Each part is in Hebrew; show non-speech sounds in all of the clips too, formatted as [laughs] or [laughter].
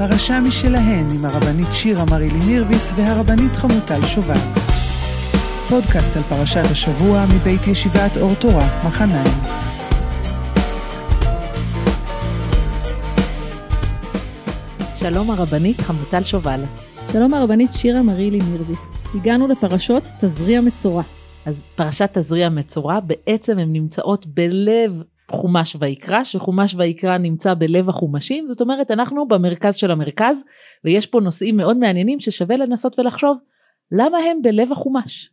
פרשה משלהן עם הרבנית שירה מרילי מירביס והרבנית חמוטל שובל. פודקאסט על פרשת השבוע מבית ישיבת אור תורה, מחניים. שלום הרבנית חמוטל שובל. שלום הרבנית שירה מרילי מירביס. הגענו לפרשות תזריע מצורע. אז פרשת תזריע מצורע, בעצם הן נמצאות בלב חומש ויקרא, שחומש ויקרא נמצא בלב החומשים, זאת אומרת אנחנו במרכז של המרכז, ויש פה נושאים מאוד מעניינים ששווה לנסות ולחשוב למה הם בלב החומש.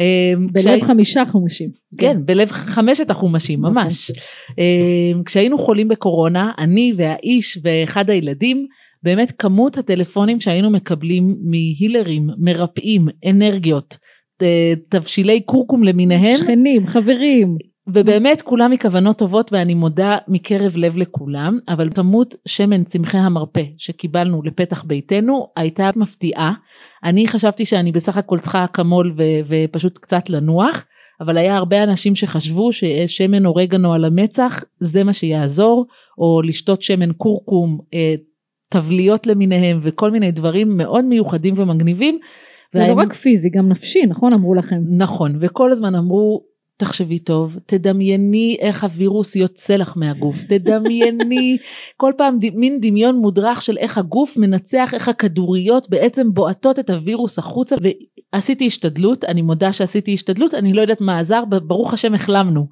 אמ, בלב כשהי... חמישה חומשים. כן, בלב חמשת החומשים. ממש. אמ, כשהיינו חולים בקורונה, אני והאיש ואחד הילדים, באמת כמות הטלפונים שהיינו מקבלים מהילרים, מרפאים, אנרגיות, תבשילי קורקום למיניהם. שכנים, חברים. ובאמת כולם מכוונות טובות ואני מודה מקרב לב לכולם, אבל כמות שמן צמחי המרפא שקיבלנו לפתח ביתנו הייתה מפתיעה. אני חשבתי שאני בסך הכל צריכה אקמול ו- ופשוט קצת לנוח, אבל היה הרבה אנשים שחשבו ששמן אורגנו על המצח זה מה שיעזור, או לשתות שמן קורקום, אה, תבליות למיניהם וכל מיני דברים מאוד מיוחדים ומגניבים. ולא והם... רק פיזי, גם נפשי, נכון אמרו לכם? נכון, וכל הזמן אמרו, תחשבי טוב, תדמייני איך הווירוס יוצא לך מהגוף, תדמייני [laughs] כל פעם ד... מין דמיון מודרך של איך הגוף מנצח, איך הכדוריות בעצם בועטות את הווירוס החוצה. ועשיתי השתדלות, אני מודה שעשיתי השתדלות, אני לא יודעת מה עזר, ברוך השם החלמנו.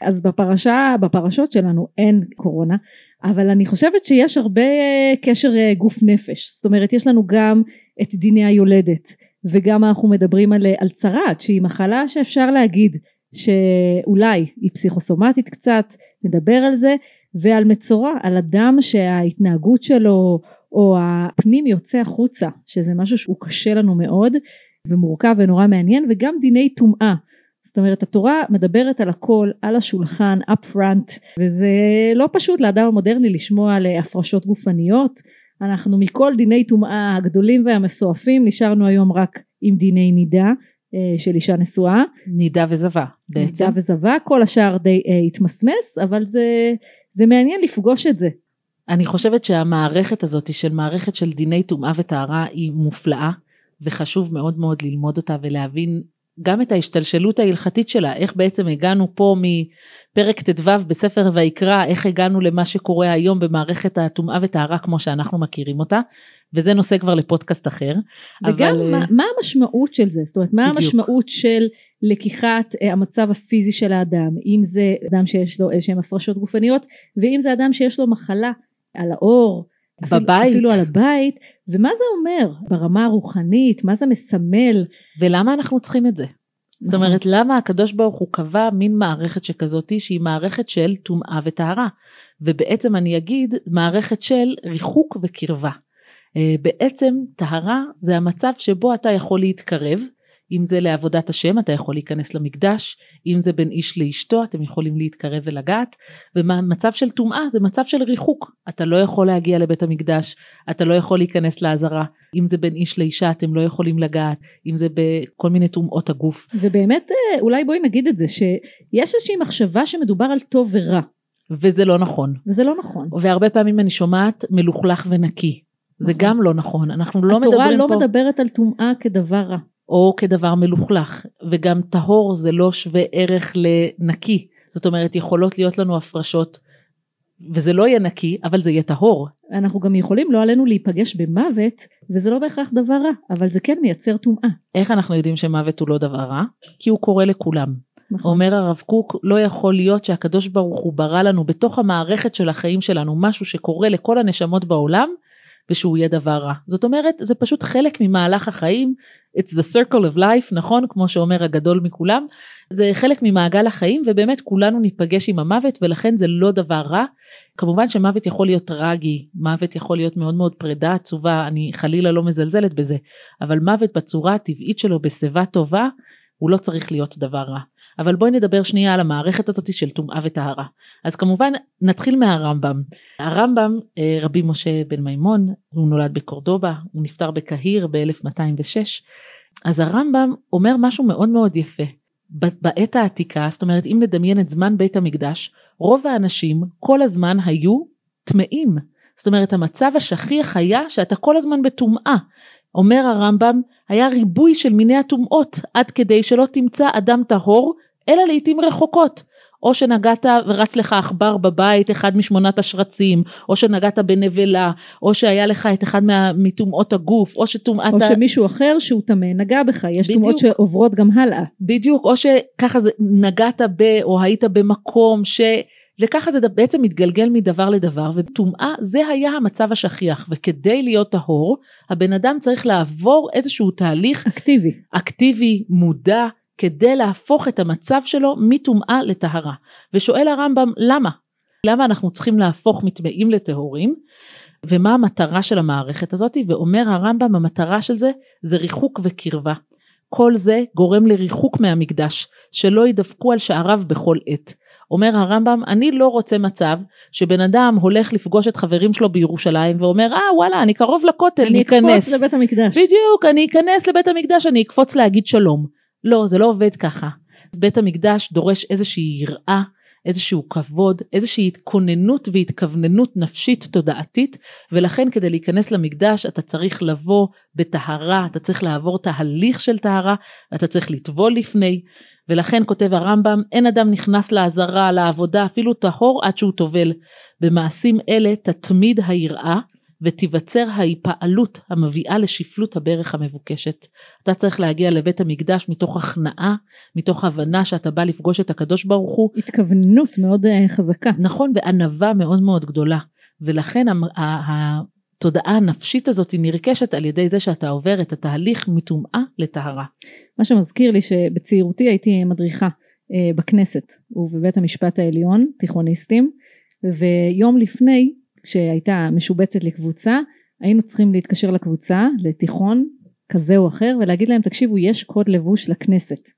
אז בפרשה, בפרשות שלנו אין קורונה, אבל אני חושבת שיש הרבה אה, קשר אה, גוף נפש, זאת אומרת יש לנו גם את דיני היולדת וגם אנחנו מדברים על, על צרעת שהיא מחלה שאפשר להגיד שאולי היא פסיכוסומטית קצת, נדבר על זה, ועל מצורע, על אדם שההתנהגות שלו או הפנים יוצא החוצה, שזה משהו שהוא קשה לנו מאוד ומורכב ונורא מעניין, וגם דיני טומאה. זאת אומרת התורה מדברת על הכל על השולחן up front וזה לא פשוט לאדם המודרני לשמוע על הפרשות גופניות אנחנו מכל דיני טומאה הגדולים והמסועפים נשארנו היום רק עם דיני נידה אה, של אישה נשואה. נידה וזבה בעצם. נידה וזבה, כל השאר די uh, התמסמס, אבל זה, זה מעניין לפגוש את זה. אני חושבת שהמערכת הזאת של מערכת של דיני טומאה וטהרה היא מופלאה, וחשוב מאוד מאוד ללמוד אותה ולהבין גם את ההשתלשלות ההלכתית שלה, איך בעצם הגענו פה מפרק ט"ו בספר ויקרא, איך הגענו למה שקורה היום במערכת הטומאה וטהרה כמו שאנחנו מכירים אותה, וזה נושא כבר לפודקאסט אחר. וגם אבל... מה, אה, מה המשמעות של זה? זאת אומרת, מה בדיוק. המשמעות של לקיחת uh, המצב הפיזי של האדם, אם זה אדם שיש לו איזשהם הפרשות גופניות, ואם זה אדם שיש לו מחלה על האור, בבית. אפילו, אפילו על הבית, ומה זה אומר ברמה הרוחנית, מה זה מסמל. ולמה אנחנו צריכים את זה? זאת נכון. אומרת, למה הקדוש ברוך הוא קבע מין מערכת שכזאתי שהיא מערכת של טומאה וטהרה, ובעצם אני אגיד מערכת של ריחוק וקרבה. אה, בעצם טהרה זה המצב שבו אתה יכול להתקרב, אם זה לעבודת השם אתה יכול להיכנס למקדש, אם זה בין איש לאשתו אתם יכולים להתקרב ולגעת, ומצב של טומאה זה מצב של ריחוק, אתה לא יכול להגיע לבית המקדש, אתה לא יכול להיכנס לעזרה, אם זה בין איש לאישה אתם לא יכולים לגעת, אם זה בכל מיני טומאות הגוף. ובאמת אה, אולי בואי נגיד את זה, שיש איזושהי מחשבה שמדובר על טוב ורע. וזה לא נכון. וזה לא נכון. והרבה פעמים אני שומעת מלוכלך ונקי. זה נכון. גם לא נכון, אנחנו לא מדברים פה... התורה לא מדברת על טומאה כדבר רע. או כדבר מלוכלך, וגם טהור זה לא שווה ערך לנקי, זאת אומרת יכולות להיות לנו הפרשות וזה לא יהיה נקי, אבל זה יהיה טהור. אנחנו גם יכולים לא עלינו להיפגש במוות, וזה לא בהכרח דבר רע, אבל זה כן מייצר טומאה. איך אנחנו יודעים שמוות הוא לא דבר רע? כי הוא קורה לכולם. נכון. אומר הרב קוק, לא יכול להיות שהקדוש ברוך הוא ברא לנו בתוך המערכת של החיים שלנו משהו שקורה לכל הנשמות בעולם, ושהוא יהיה דבר רע. זאת אומרת, זה פשוט חלק ממהלך החיים, it's the circle of life, נכון? כמו שאומר הגדול מכולם, זה חלק ממעגל החיים, ובאמת כולנו ניפגש עם המוות, ולכן זה לא דבר רע. כמובן שמוות יכול להיות טרגי, מוות יכול להיות מאוד מאוד פרידה עצובה, אני חלילה לא מזלזלת בזה, אבל מוות בצורה הטבעית שלו, בשיבה טובה, הוא לא צריך להיות דבר רע. אבל בואי נדבר שנייה על המערכת הזאת של טומאה וטהרה. אז כמובן נתחיל מהרמב"ם. הרמב"ם אה, רבי משה בן מימון הוא נולד בקורדובה הוא נפטר בקהיר ב-1206 אז הרמב"ם אומר משהו מאוד מאוד יפה. בעת העתיקה זאת אומרת אם נדמיין את זמן בית המקדש רוב האנשים כל הזמן היו טמאים זאת אומרת המצב השכיח היה שאתה כל הזמן בטומאה. אומר הרמב"ם, היה ריבוי של מיני הטומאות, עד כדי שלא תמצא אדם טהור, אלא לעיתים רחוקות. או שנגעת ורץ לך עכבר בבית, אחד משמונת השרצים, או שנגעת בנבלה, או שהיה לך את אחד מטומאות הגוף, או שטומאת... או שמישהו אחר שהוא טמא נגע בך, יש טומאות שעוברות גם הלאה. בדיוק, או שככה נגעת ב... או היית במקום ש... וככה זה בעצם מתגלגל מדבר לדבר וטומאה זה היה המצב השכיח וכדי להיות טהור הבן אדם צריך לעבור איזשהו תהליך אקטיבי אקטיבי מודע כדי להפוך את המצב שלו מטומאה לטהרה. ושואל הרמב"ם למה? למה אנחנו צריכים להפוך מטמאים לטהורים? ומה המטרה של המערכת הזאת? ואומר הרמב"ם המטרה של זה זה ריחוק וקרבה. כל זה גורם לריחוק מהמקדש, שלא ידפקו על שעריו בכל עת. אומר הרמב"ם, אני לא רוצה מצב שבן אדם הולך לפגוש את חברים שלו בירושלים ואומר, אה וואלה, אני קרוב לכותל, אני אכנס. אני אקפוץ לבית המקדש. בדיוק, אני אכנס לבית המקדש, אני אקפוץ להגיד שלום. לא, זה לא עובד ככה. בית המקדש דורש איזושהי יראה, איזשהו כבוד, איזושהי התכוננות והתכווננות נפשית תודעתית, ולכן כדי להיכנס למקדש אתה צריך לבוא בטהרה, אתה צריך לעבור תהליך של טהרה, אתה צריך לטבול לפני, ולכן כותב הרמב"ם, אין אדם נכנס לעזרה, לעבודה, אפילו טהור עד שהוא טובל. במעשים אלה תתמיד היראה, ותיווצר ההיפעלות המביאה לשפלות הברך המבוקשת. אתה צריך להגיע לבית המקדש מתוך הכנעה, מתוך הבנה שאתה בא לפגוש את הקדוש ברוך הוא. התכווננות מאוד אה, חזקה. נכון, וענווה מאוד מאוד גדולה. ולכן התודעה הנפשית הזאת היא נרכשת על ידי זה שאתה עובר את התהליך מטומאה לטהרה. מה שמזכיר לי שבצעירותי הייתי מדריכה אה, בכנסת ובבית המשפט העליון, תיכוניסטים, ויום לפני כשהייתה משובצת לקבוצה היינו צריכים להתקשר לקבוצה לתיכון כזה או אחר ולהגיד להם תקשיבו יש קוד לבוש לכנסת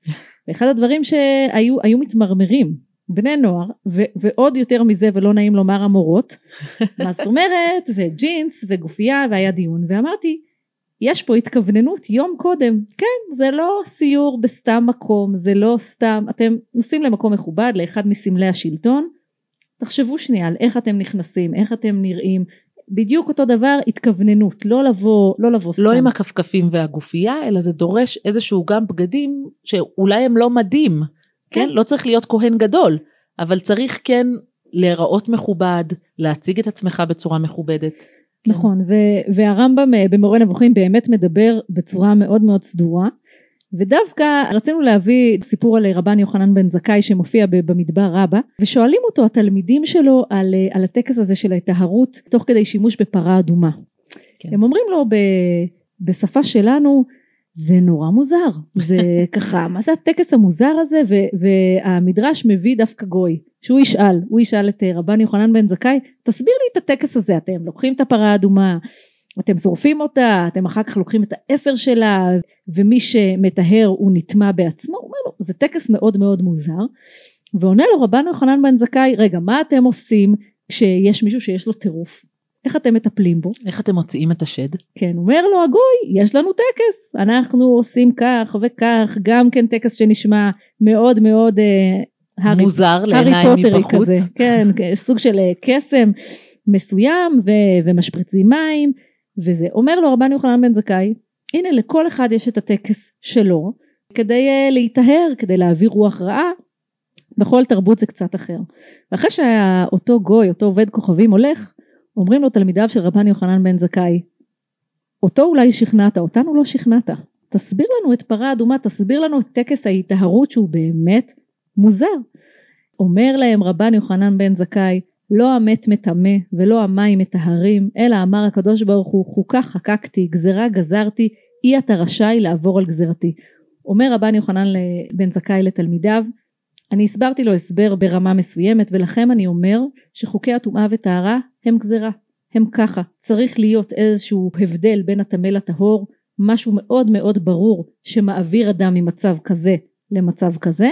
ואחד הדברים שהיו מתמרמרים בני נוער ו, ועוד יותר מזה ולא נעים לומר המורות [laughs] מה זאת אומרת וג'ינס וגופייה והיה דיון ואמרתי יש פה התכווננות יום קודם. כן זה לא סיור בסתם מקום זה לא סתם אתם נוסעים למקום מכובד לאחד מסמלי השלטון. תחשבו שנייה על איך אתם נכנסים, איך אתם נראים, בדיוק אותו דבר התכווננות, לא לבוא, לא לבוא סתם. לא עם הכפכפים והגופייה, אלא זה דורש איזשהו גם בגדים שאולי הם לא מדים, כן? כן? לא צריך להיות כהן גדול, אבל צריך כן להיראות מכובד, להציג את עצמך בצורה מכובדת. נכון, ו- והרמב"ם אה, במורה נבוכים באמת מדבר בצורה מאוד מאוד סדורה. ודווקא רצינו להביא סיפור על רבן יוחנן בן זכאי שמופיע במדבר רבה ושואלים אותו התלמידים שלו על, על הטקס הזה של הטהרות תוך כדי שימוש בפרה אדומה. כן. הם אומרים לו ב, בשפה שלנו זה נורא מוזר. זה [laughs] ככה מה זה הטקס המוזר הזה? ו, והמדרש מביא דווקא גוי שהוא ישאל הוא ישאל את רבן יוחנן בן זכאי תסביר לי את הטקס הזה אתם לוקחים את הפרה האדומה אתם שורפים אותה, אתם אחר כך לוקחים את האפר שלה ומי שמטהר הוא נטמע בעצמו, הוא אומר לו זה טקס מאוד מאוד מוזר. ועונה לו רבן יוחנן בן זכאי רגע מה אתם עושים כשיש מישהו שיש לו טירוף איך אתם מטפלים בו? איך אתם מוציאים את השד? כן, אומר לו הגוי, יש לנו טקס, אנחנו עושים כך וכך, גם כן טקס שנשמע מאוד מאוד אה, מוזר לעיניים מבחוץ. כזה, כן, [laughs] סוג של אה, קסם מסוים ו- ומשפריצים מים וזה אומר לו רבן יוחנן בן זכאי הנה לכל אחד יש את הטקס שלו כדי uh, להיטהר כדי להעביר רוח רעה בכל תרבות זה קצת אחר ואחרי שאותו גוי אותו עובד כוכבים הולך אומרים לו תלמידיו של רבן יוחנן בן זכאי אותו אולי שכנעת אותנו לא שכנעת תסביר לנו את פרה אדומה תסביר לנו את טקס ההיטהרות שהוא באמת מוזר אומר להם רבן יוחנן בן זכאי לא המת מטמא ולא המים מטהרים, אלא אמר הקדוש ברוך הוא חוקה חקקתי, גזרה גזרתי, אי אתה רשאי לעבור על גזרתי. אומר רבן יוחנן בן זכאי לתלמידיו, אני הסברתי לו הסבר ברמה מסוימת ולכם אני אומר שחוקי הטומאה וטהרה הם גזרה, הם ככה, צריך להיות איזשהו הבדל בין הטמא לטהור, משהו מאוד מאוד ברור שמעביר אדם ממצב כזה למצב כזה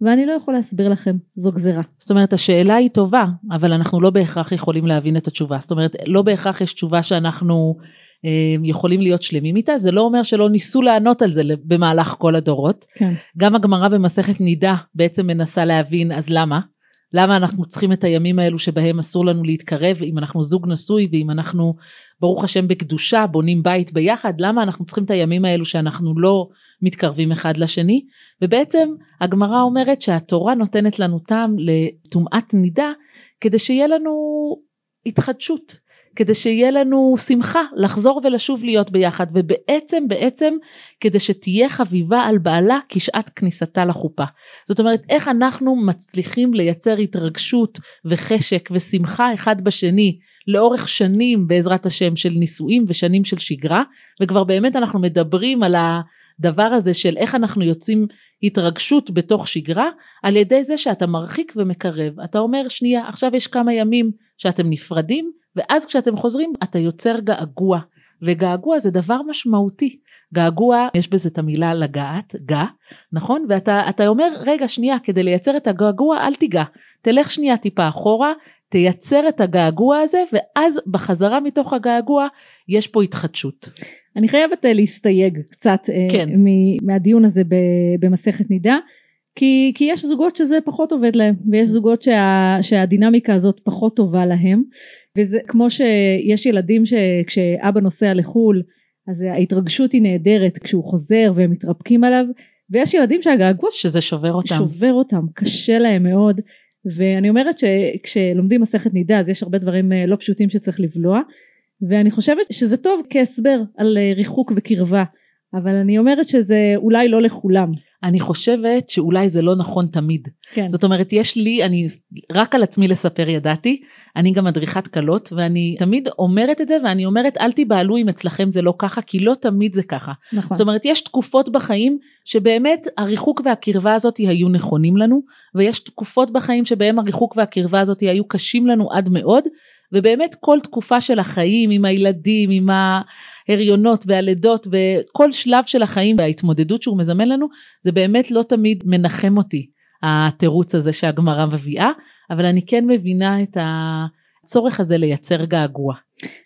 ואני לא יכול להסביר לכם, זו גזירה. זאת אומרת השאלה היא טובה, אבל אנחנו לא בהכרח יכולים להבין את התשובה. זאת אומרת לא בהכרח יש תשובה שאנחנו יכולים להיות שלמים איתה, זה לא אומר שלא ניסו לענות על זה במהלך כל הדורות. כן. גם הגמרא במסכת נידה בעצם מנסה להבין אז למה? למה אנחנו צריכים את הימים האלו שבהם אסור לנו להתקרב אם אנחנו זוג נשוי ואם אנחנו ברוך השם בקדושה בונים בית ביחד למה אנחנו צריכים את הימים האלו שאנחנו לא מתקרבים אחד לשני ובעצם הגמרא אומרת שהתורה נותנת לנו טעם לטומאת נידה כדי שיהיה לנו התחדשות כדי שיהיה לנו שמחה לחזור ולשוב להיות ביחד ובעצם בעצם כדי שתהיה חביבה על בעלה כשעת כניסתה לחופה. זאת אומרת איך אנחנו מצליחים לייצר התרגשות וחשק ושמחה אחד בשני לאורך שנים בעזרת השם של נישואים ושנים של שגרה וכבר באמת אנחנו מדברים על הדבר הזה של איך אנחנו יוצאים התרגשות בתוך שגרה על ידי זה שאתה מרחיק ומקרב אתה אומר שנייה עכשיו יש כמה ימים שאתם נפרדים ואז כשאתם חוזרים אתה יוצר געגוע. וגעגוע זה דבר משמעותי. געגוע יש בזה את המילה לגעת גע נכון? ואתה אומר רגע שנייה כדי לייצר את הגעגוע אל תיגע. תלך שנייה טיפה אחורה תייצר את הגעגוע הזה ואז בחזרה מתוך הגעגוע יש פה התחדשות. אני חייבת אה, להסתייג קצת אה, כן. מהדיון הזה במסכת נידה כי, כי יש זוגות שזה פחות עובד להם ויש זוגות שה, שהדינמיקה הזאת פחות טובה להם וזה כמו שיש ילדים שכשאבא נוסע לחו"ל אז ההתרגשות היא נהדרת כשהוא חוזר והם מתרפקים עליו ויש ילדים שהגעגוע שזה שובר אותם. שובר אותם קשה להם מאוד ואני אומרת שכשלומדים מסכת נידה אז יש הרבה דברים אה, לא פשוטים שצריך לבלוע ואני חושבת שזה טוב כהסבר על אה, ריחוק וקרבה אבל אני אומרת שזה אולי לא לכולם אני חושבת שאולי זה לא נכון תמיד. כן. זאת אומרת יש לי, אני רק על עצמי לספר ידעתי, אני גם מדריכת כלות ואני תמיד אומרת את זה ואני אומרת אל תיבהלו אם אצלכם זה לא ככה כי לא תמיד זה ככה. נכון. זאת אומרת יש תקופות בחיים שבאמת הריחוק והקרבה הזאת היו נכונים לנו ויש תקופות בחיים שבהם הריחוק והקרבה הזאת היו קשים לנו עד מאוד ובאמת כל תקופה של החיים עם הילדים עם ההריונות והלידות וכל שלב של החיים וההתמודדות שהוא מזמן לנו זה באמת לא תמיד מנחם אותי התירוץ הזה שהגמרא מביאה אבל אני כן מבינה את הצורך הזה לייצר געגוע.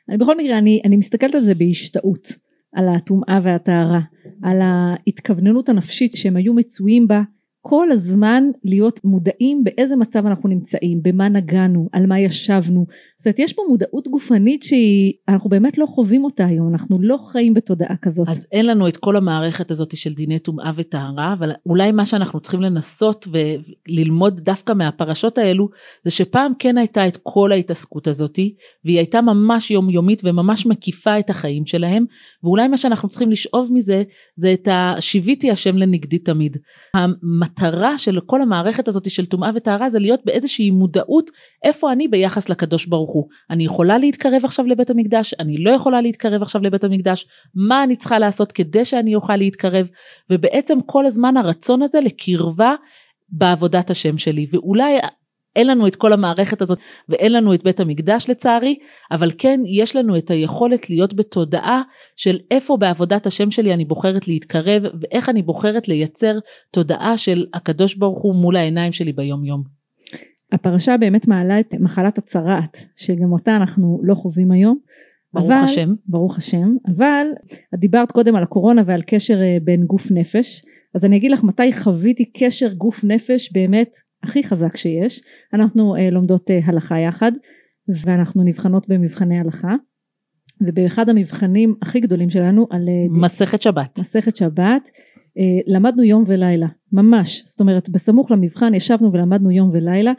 אני בכל מקרה אני, אני מסתכלת על זה בהשתאות על הטומאה והטהרה על ההתכווננות הנפשית שהם היו מצויים בה כל הזמן להיות מודעים באיזה מצב אנחנו נמצאים, במה נגענו, על מה ישבנו. זאת אומרת יש פה מודעות גופנית שאנחנו באמת לא חווים אותה היום, אנחנו לא חיים בתודעה כזאת. אז אין לנו את כל המערכת הזאת של דיני טומאה וטהרה, אבל אולי מה שאנחנו צריכים לנסות וללמוד דווקא מהפרשות האלו, זה שפעם כן הייתה את כל ההתעסקות הזאת, והיא הייתה ממש יומיומית וממש מקיפה את החיים שלהם, ואולי מה שאנחנו צריכים לשאוב מזה, זה את השיוויתי השם לנגדי תמיד. המטרה של כל המערכת הזאת של טומאה וטהרה זה להיות באיזושהי מודעות איפה אני ביחס לקדוש ברוך הוא. אני יכולה להתקרב עכשיו לבית המקדש, אני לא יכולה להתקרב עכשיו לבית המקדש, מה אני צריכה לעשות כדי שאני אוכל להתקרב, ובעצם כל הזמן הרצון הזה לקרבה בעבודת השם שלי, ואולי אין לנו את כל המערכת הזאת ואין לנו את בית המקדש לצערי, אבל כן יש לנו את היכולת להיות בתודעה של איפה בעבודת השם שלי אני בוחרת להתקרב ואיך אני בוחרת לייצר תודעה של הקדוש ברוך הוא מול העיניים שלי ביום יום. הפרשה באמת מעלה את מחלת הצרעת שגם אותה אנחנו לא חווים היום. ברוך אבל, השם. ברוך השם. אבל את דיברת קודם על הקורונה ועל קשר אה, בין גוף נפש. אז אני אגיד לך מתי חוויתי קשר גוף נפש באמת הכי חזק שיש. אנחנו אה, לומדות אה, הלכה יחד ואנחנו נבחנות במבחני הלכה. ובאחד המבחנים הכי גדולים שלנו על אה, מסכת שבת מסכת שבת אה, למדנו יום ולילה ממש זאת אומרת בסמוך למבחן ישבנו ולמדנו יום ולילה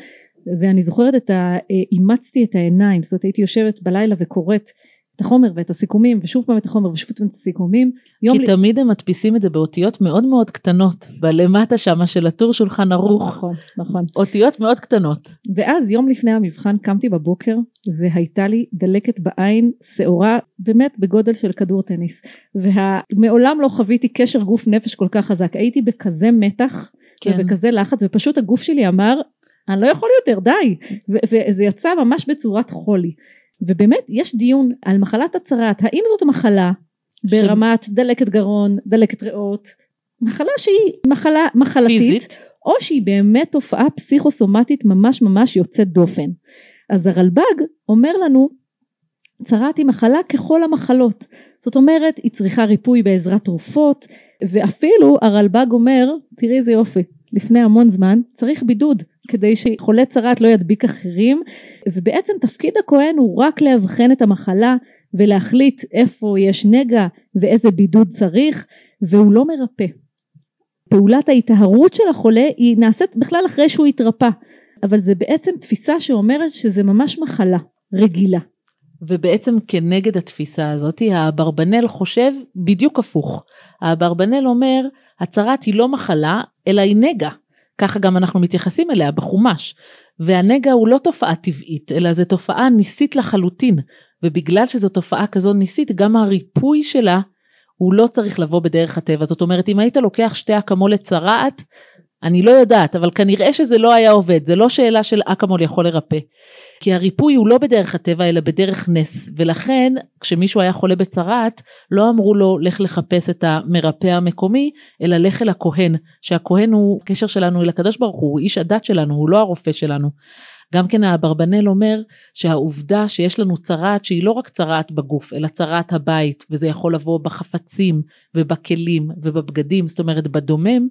ואני זוכרת את ה... אה, אימצתי את העיניים זאת אומרת הייתי יושבת בלילה וקוראת את החומר ואת הסיכומים ושוב פעם את החומר ושוב פעם את הסיכומים. כי לי... תמיד הם מדפיסים את זה באותיות מאוד מאוד קטנות בלמטה שמה של הטור שולחן ערוך. נכון נכון. אותיות מאוד קטנות. ואז יום לפני המבחן קמתי בבוקר והייתה לי דלקת בעין שעורה באמת בגודל של כדור טניס ומעולם לא חוויתי קשר גוף נפש כל כך חזק הייתי בכזה מתח כן. ובכזה לחץ ופשוט הגוף שלי אמר אני לא יכול יותר די. וזה יצא ממש בצורת חולי. ובאמת יש דיון על מחלת הצרעת. האם זאת מחלה ברמת דלקת גרון דלקת ריאות? מחלה שהיא מחלה מחלתית פיזית. או שהיא באמת תופעה פסיכוסומטית ממש ממש יוצאת דופן. אז הרלב"ג אומר לנו צרעת היא מחלה ככל המחלות. זאת אומרת היא צריכה ריפוי בעזרת תרופות ואפילו הרלב"ג אומר תראי איזה יופי לפני המון זמן צריך בידוד כדי שחולה צרעת לא ידביק אחרים ובעצם תפקיד הכהן הוא רק לאבחן את המחלה ולהחליט איפה יש נגע ואיזה בידוד צריך והוא לא מרפא. פעולת ההיטהרות של החולה היא נעשית בכלל אחרי שהוא התרפא אבל זה בעצם תפיסה שאומרת שזה ממש מחלה רגילה. ובעצם כנגד התפיסה הזאת האברבנל חושב בדיוק הפוך. האברבנל אומר הצרת היא לא מחלה אלא היא נגע. ככה גם אנחנו מתייחסים אליה בחומש. והנגע הוא לא תופעה טבעית אלא זו תופעה ניסית לחלוטין. ובגלל שזו תופעה כזו ניסית גם הריפוי שלה הוא לא צריך לבוא בדרך הטבע. זאת אומרת אם היית לוקח שתי אקמול לצרעת אני לא יודעת אבל כנראה שזה לא היה עובד. זה לא שאלה של אקמול יכול לרפא כי הריפוי הוא לא בדרך הטבע אלא בדרך נס ולכן כשמישהו היה חולה בצרעת לא אמרו לו לך לחפש את המרפא המקומי אלא לך אל הכהן שהכהן הוא קשר שלנו אל הקדוש ברוך הוא, הוא איש הדת שלנו הוא לא הרופא שלנו. גם כן האברבנל אומר שהעובדה שיש לנו צרעת שהיא לא רק צרעת בגוף אלא צרעת הבית וזה יכול לבוא בחפצים ובכלים ובבגדים זאת אומרת בדומם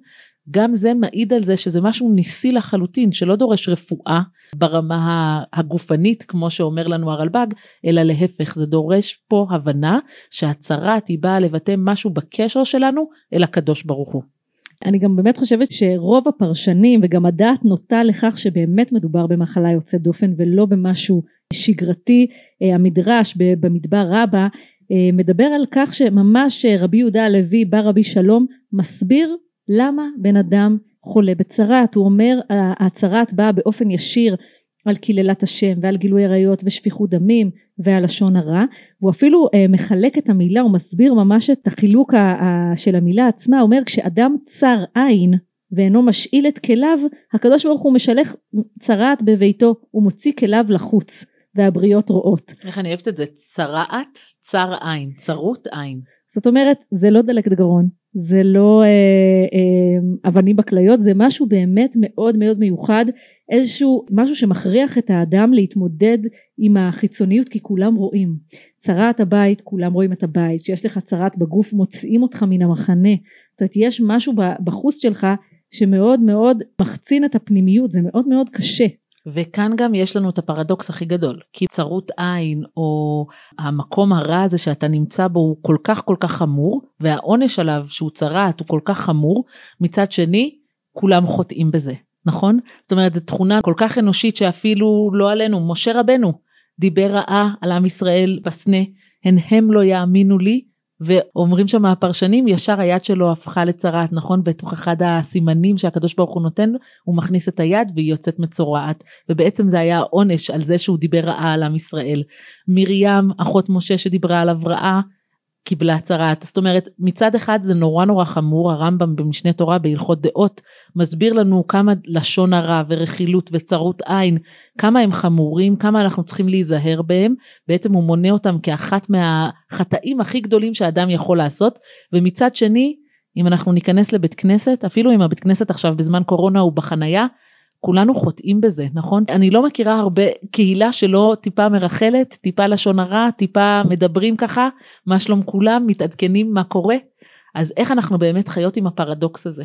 גם זה מעיד על זה שזה משהו ניסי לחלוטין שלא דורש רפואה ברמה הגופנית כמו שאומר לנו הרלב"ג אלא להפך זה דורש פה הבנה שהצרת היא באה לבטא משהו בקשר שלנו אל הקדוש ברוך הוא. אני גם באמת חושבת שרוב הפרשנים וגם הדעת נוטה לכך שבאמת מדובר במחלה יוצאת דופן ולא במשהו שגרתי המדרש במדבר רבה מדבר על כך שממש רבי יהודה הלוי בא רבי שלום מסביר למה בן אדם חולה בצרת הוא אומר הצרת באה באופן ישיר על קללת השם ועל גילוי עריות ושפיכות דמים ועל לשון הרע הוא אפילו אה, מחלק את המילה הוא מסביר ממש את החילוק של המילה עצמה. אומר כשאדם צר עין ואינו משאיל את כליו הקדוש ברוך הוא משלח צרעת בביתו ומוציא כליו לחוץ והבריות רואות. איך אני אוהבת את זה? צרעת? צר עין. צרות עין. זאת אומרת זה לא דלקת גרון זה לא אה, אה, אבנים בכליות זה משהו באמת מאוד מאוד מיוחד איזשהו משהו שמכריח את האדם להתמודד עם החיצוניות כי כולם רואים. צרת הבית כולם רואים את הבית. כשיש לך צרת בגוף מוציאים אותך מן המחנה. זאת אומרת יש משהו בחוץ שלך שמאוד מאוד מחצין את הפנימיות זה מאוד מאוד קשה וכאן גם יש לנו את הפרדוקס הכי גדול, כי צרות עין או המקום הרע הזה שאתה נמצא בו הוא כל כך כל כך חמור, והעונש עליו שהוא צרעת הוא כל כך חמור, מצד שני כולם חוטאים בזה, נכון? זאת אומרת זו תכונה כל כך אנושית שאפילו לא עלינו, משה רבנו דיבר רעה על עם ישראל בסנה, הן הם לא יאמינו לי ואומרים שם הפרשנים ישר היד שלו הפכה לצרעת נכון בתוך אחד הסימנים שהקדוש ברוך הוא נותן הוא מכניס את היד והיא יוצאת מצורעת ובעצם זה היה עונש על זה שהוא דיבר רעה על עם ישראל. מרים אחות משה שדיברה עליו רעה קיבלה צרעת זאת אומרת מצד אחד זה נורא נורא חמור הרמב"ם במשנה תורה בהלכות דעות מסביר לנו כמה לשון הרע ורכילות וצרות עין כמה הם חמורים כמה אנחנו צריכים להיזהר בהם. בעצם הוא מונה אותם כאחת מהחטאים הכי גדולים שאדם יכול לעשות. ומצד שני אם אנחנו ניכנס לבית כנסת אפילו אם הבית כנסת עכשיו בזמן קורונה הוא בחנייה כולנו חוטאים בזה, נכון? אני לא מכירה הרבה קהילה שלא טיפה מרחלת, טיפה לשון הרע, טיפה מדברים ככה, מה שלום כולם, מתעדכנים מה קורה. אז איך אנחנו באמת חיות עם הפרדוקס הזה?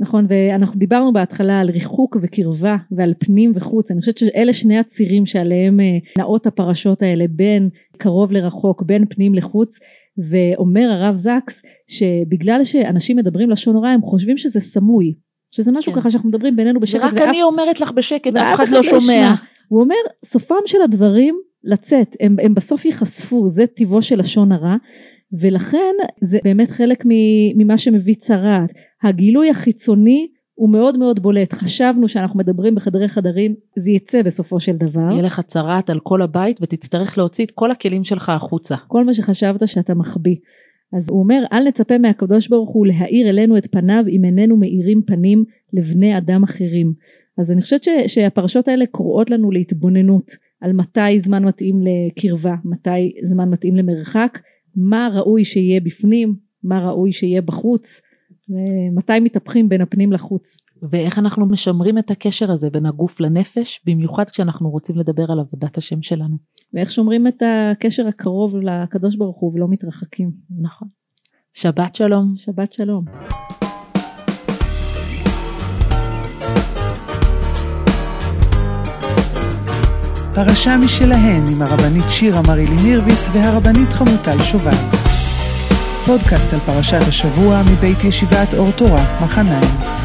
נכון ואנחנו דיברנו בהתחלה על ריחוק וקרבה ועל פנים וחוץ אני חושבת שאלה שני הצירים שעליהם אה, נעות הפרשות האלה בין קרוב לרחוק בין פנים לחוץ ואומר הרב זקס שבגלל שאנשים מדברים לשון הרע הם חושבים שזה סמוי שזה משהו כן. ככה שאנחנו מדברים בינינו בשקט. ורק ואף... אני אומרת לך בשקט, אף אחד לא, לא שומע. הוא אומר, סופם של הדברים לצאת, הם, הם בסוף ייחשפו, זה טיבו של לשון הרע, ולכן זה באמת חלק ממה שמביא צרעת. הגילוי החיצוני הוא מאוד מאוד בולט, חשבנו שאנחנו מדברים בחדרי חדרים, זה יצא בסופו של דבר. יהיה לך צרעת על כל הבית ותצטרך להוציא את כל הכלים שלך החוצה. כל מה שחשבת שאתה מחביא. אז הוא אומר אל נצפה מהקדוש ברוך הוא להאיר אלינו את פניו אם איננו מאירים פנים לבני אדם אחרים. אז אני חושבת ש, שהפרשות האלה קוראות לנו להתבוננות על מתי זמן מתאים לקרבה, מתי זמן מתאים למרחק, מה ראוי שיהיה בפנים, מה ראוי שיהיה בחוץ, ומתי מתהפכים בין הפנים לחוץ. ואיך אנחנו משמרים את הקשר הזה בין הגוף לנפש, במיוחד כשאנחנו רוצים לדבר על עבודת השם שלנו. ואיך שומרים את הקשר הקרוב לקדוש ברוך הוא ולא מתרחקים. נכון. שבת שלום. שבת שלום. פרשה משלהן עם הרבנית שירה מרילי מירביס והרבנית חמוטל שובל. פודקאסט על פרשת השבוע מבית ישיבת אור תורה, מחניים.